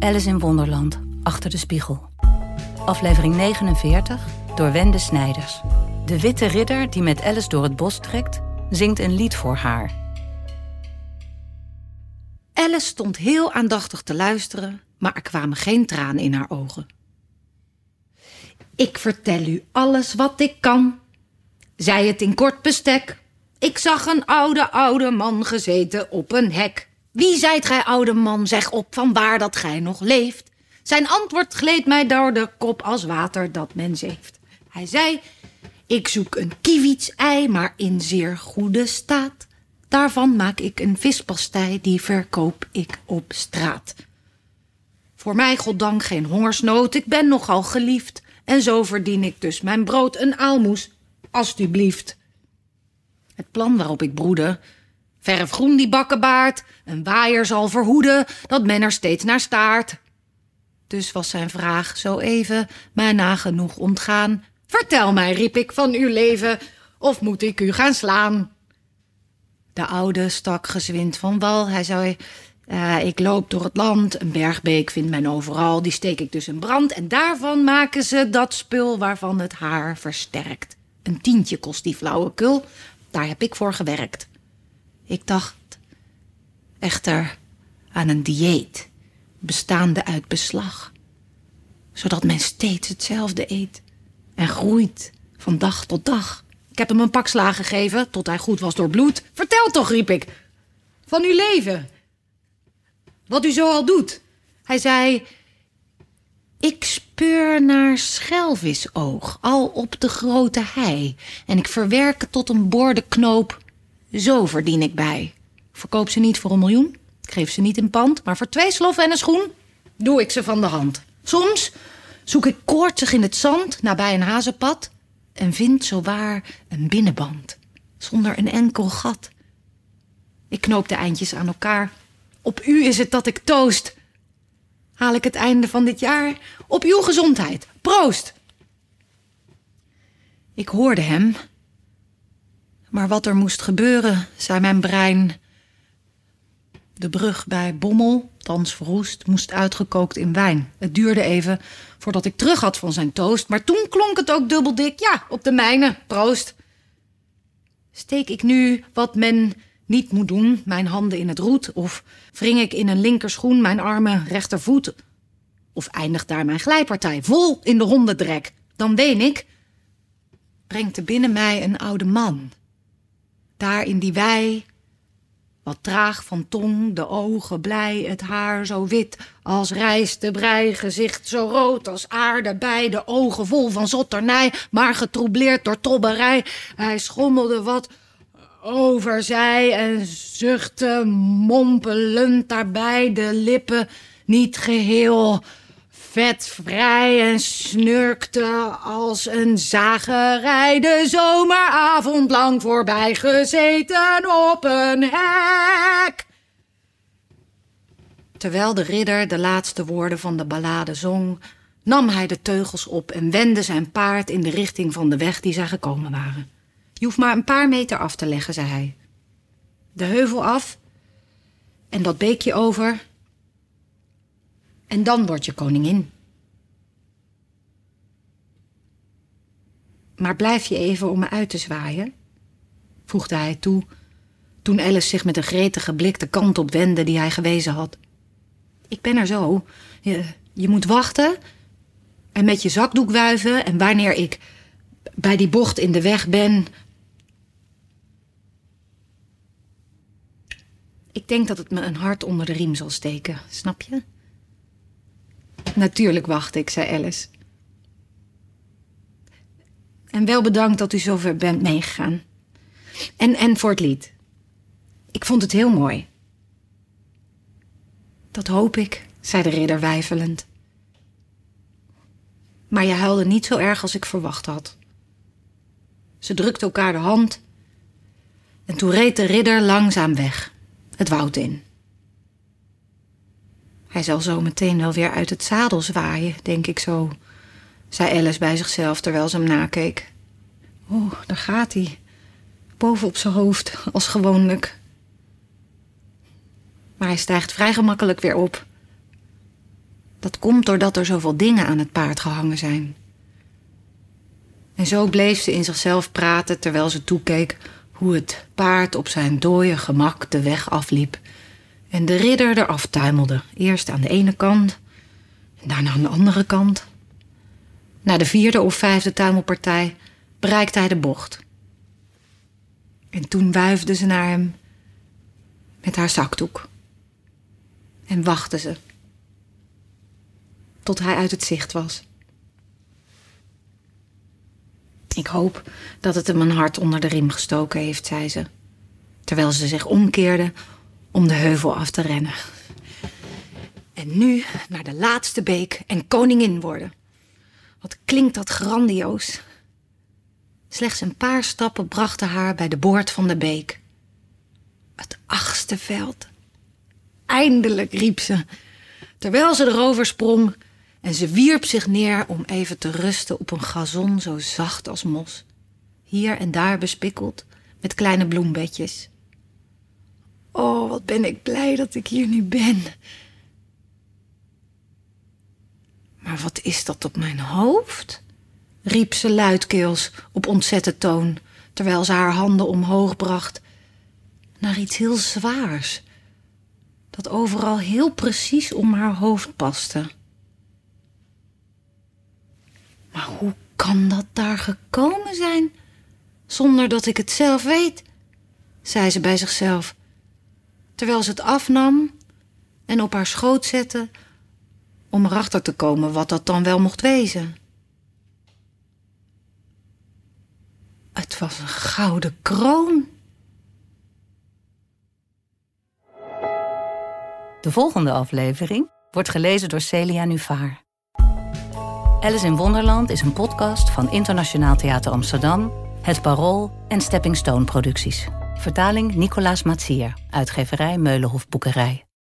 Alice in Wonderland, Achter de Spiegel. Aflevering 49 door Wende Snijders. De witte ridder die met Alice door het bos trekt, zingt een lied voor haar. Alice stond heel aandachtig te luisteren, maar er kwamen geen tranen in haar ogen. Ik vertel u alles wat ik kan, zei het in kort bestek. Ik zag een oude, oude man gezeten op een hek. Wie zijt gij, oude man, zeg op van waar dat gij nog leeft? Zijn antwoord gleed mij door de kop als water dat men zeeft. Hij zei, ik zoek een kiewits-ei, maar in zeer goede staat. Daarvan maak ik een vispastei, die verkoop ik op straat. Voor mij, goddank, geen hongersnood, ik ben nogal geliefd. En zo verdien ik dus mijn brood een aalmoes, alstublieft. Het plan waarop ik broedde, verf groen die bakkenbaard, een waaier zal verhoeden dat men er steeds naar staart. Dus was zijn vraag zo even mij nagenoeg ontgaan. Vertel mij, riep ik, van uw leven, of moet ik u gaan slaan? De oude stak gezwind van wal. Hij zei, uh, ik loop door het land, een bergbeek vindt men overal, die steek ik dus in brand. En daarvan maken ze dat spul waarvan het haar versterkt. Een tientje kost die flauwekul, daar heb ik voor gewerkt. Ik dacht echter aan een dieet, bestaande uit beslag, zodat men steeds hetzelfde eet en groeit van dag tot dag. Ik heb hem een pak slagen gegeven tot hij goed was door bloed. Vertel toch, riep ik, van uw leven. Wat u zo al doet. Hij zei: Ik speur naar schelvisoog, al op de grote hei, en ik verwerk tot een bordenknoop. Zo verdien ik bij. Verkoop ze niet voor een miljoen, geef ze niet in pand, maar voor twee sloffen en een schoen doe ik ze van de hand. Soms zoek ik koortsig in het zand nabij een hazenpad en vind zowaar een binnenband, zonder een enkel gat. Ik knoop de eindjes aan elkaar. Op u is het dat ik toost. Haal ik het einde van dit jaar op uw gezondheid. Proost! Ik hoorde hem. Maar wat er moest gebeuren, zei mijn brein. De brug bij Bommel, thans verroest, moest uitgekookt in wijn. Het duurde even voordat ik terug had van zijn toast, maar toen klonk het ook dubbeldik. Ja, op de mijne, proost. Steek ik nu wat men niet moet doen, mijn handen in het roet, of wring ik in een linkerschoen mijn arme rechtervoet, of eindigt daar mijn glijpartij vol in de hondendrek, dan ween ik, brengt er binnen mij een oude man. Daar in die wei wat traag van tong, de ogen blij, het haar zo wit als rijst, de brei, gezicht zo rood als aarde, beide ogen vol van zotternij, maar getroubleerd door tobberij. Hij schommelde wat over zij en zuchtte mompelend daarbij de lippen niet geheel vetvrij en snurkte als een zagerij de zomeravond lang voorbij gezeten op een hek. Terwijl de ridder de laatste woorden van de ballade zong, nam hij de teugels op en wendde zijn paard in de richting van de weg die zij gekomen waren. Je hoeft maar een paar meter af te leggen, zei hij. De heuvel af en dat beekje over en dan word je koningin. Maar blijf je even om me uit te zwaaien? voegde hij toe, toen Alice zich met een gretige blik de kant op wendde die hij gewezen had. Ik ben er zo. Je, je moet wachten en met je zakdoek wuiven en wanneer ik bij die bocht in de weg ben. Ik denk dat het me een hart onder de riem zal steken, snap je? Natuurlijk wacht ik, zei Alice. En wel bedankt dat u zover bent meegegaan. En, en voor het lied. Ik vond het heel mooi. Dat hoop ik, zei de ridder weifelend. Maar je huilde niet zo erg als ik verwacht had. Ze drukten elkaar de hand en toen reed de ridder langzaam weg, het woud in. Hij zal zo meteen wel weer uit het zadel zwaaien, denk ik zo, zei Alice bij zichzelf terwijl ze hem nakeek. Oh, daar gaat hij. Boven op zijn hoofd, als gewoonlijk. Maar hij stijgt vrij gemakkelijk weer op. Dat komt doordat er zoveel dingen aan het paard gehangen zijn. En zo bleef ze in zichzelf praten terwijl ze toekeek hoe het paard op zijn dooie gemak de weg afliep en de ridder eraf tuimelde. Eerst aan de ene kant en daarna aan de andere kant. Na de vierde of vijfde tuimelpartij bereikte hij de bocht. En toen wuifde ze naar hem met haar zakdoek. En wachtte ze. Tot hij uit het zicht was. Ik hoop dat het hem een hart onder de riem gestoken heeft, zei ze. Terwijl ze zich omkeerde om de heuvel af te rennen. En nu naar de laatste beek en koningin worden. Wat klinkt dat grandioos. Slechts een paar stappen brachten haar bij de boord van de beek. Het achtste veld. Eindelijk, riep ze, terwijl ze erover sprong en ze wierp zich neer om even te rusten op een gazon zo zacht als mos, hier en daar bespikkeld met kleine bloembedjes. Oh, wat ben ik blij dat ik hier nu ben. Maar wat is dat op mijn hoofd? riep ze luidkeels op ontzette toon, terwijl ze haar handen omhoog bracht naar iets heel zwaars, dat overal heel precies om haar hoofd paste. Maar hoe kan dat daar gekomen zijn, zonder dat ik het zelf weet? zei ze bij zichzelf, terwijl ze het afnam en op haar schoot zette om erachter te komen wat dat dan wel mocht wezen. Het was een gouden kroon. De volgende aflevering wordt gelezen door Celia Nuvaar. Alice in Wonderland is een podcast van Internationaal Theater Amsterdam, Het Parool en Stepping Stone Producties. Vertaling Nicolaas Matsier, uitgeverij Meulenhof Boekerij.